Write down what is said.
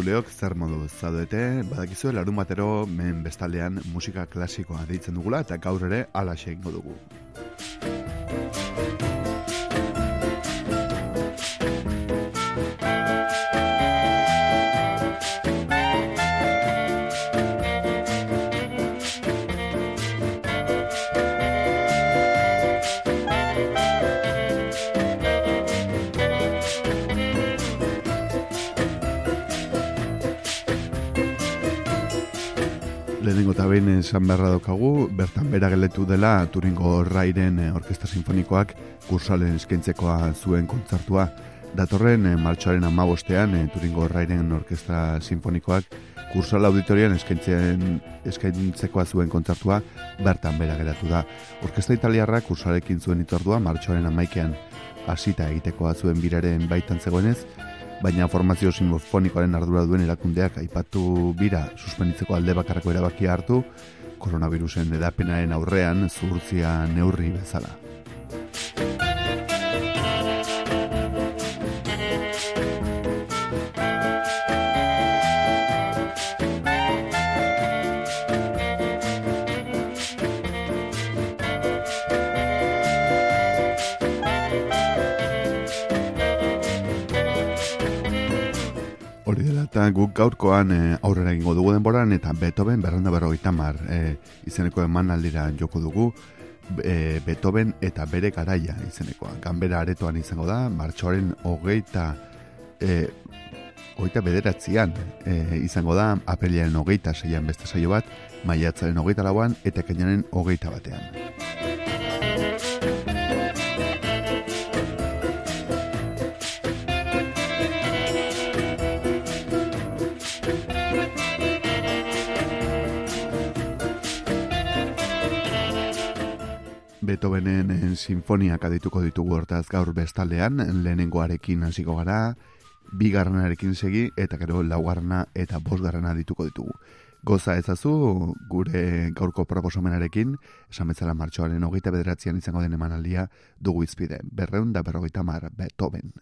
Entzuleok zer modu zaudete, badakizu larun batero men bestaldean musika klasikoa deitzen dugula eta gaur ere ala dugu. Esan beharra daukagu, bertan bera geletu dela Turingo Rairen eh, Orkesta Sinfonikoak kursalen eskaintzekoa zuen kontzartua. Datorren eh, martxoaren amabostean eh, Turingo Rairen Orkesta Sinfonikoak kursal auditorian eskaintzen eskaintzekoa zuen kontzartua bertan bera geratu da. Orkesta Italiarra kursalekin zuen itordua martxoaren amaikean hasita egitekoa zuen biraren baitan zegoenez, baina formazio sinfonikoaren ardura duen erakundeak aipatu bira suspenitzeko alde bakarrako erabakia hartu, koronavirusen edapenaren aurrean zuhurtzia neurri bezala. Guk gaurkoan e, aurrera egingo dugu denboran eta Beethoven berrenda berrogeita mar e, izeneko eman aldira joko dugu e, Beethoven eta bere garaia izenekoa. Ganbera aretoan izango da, martxoaren hogeita e, hogeita bederatzean e, izango da, apeliaren hogeita seian beste saio bat, maiatzaren hogeita lauan eta kainaren hogeita batean. Beethovenen eh, sinfoniak adituko ditugu hortaz gaur bestaldean, lehenengoarekin hasiko gara, bigarrenarekin segi, eta gero laugarrena eta bosgarrena dituko ditugu. Goza ezazu gure gaurko proposamenarekin, esan betzala martxoaren hogeita bederatzean izango den emanaldia dugu izpide. Berreun da berrogeita mar Beethoven.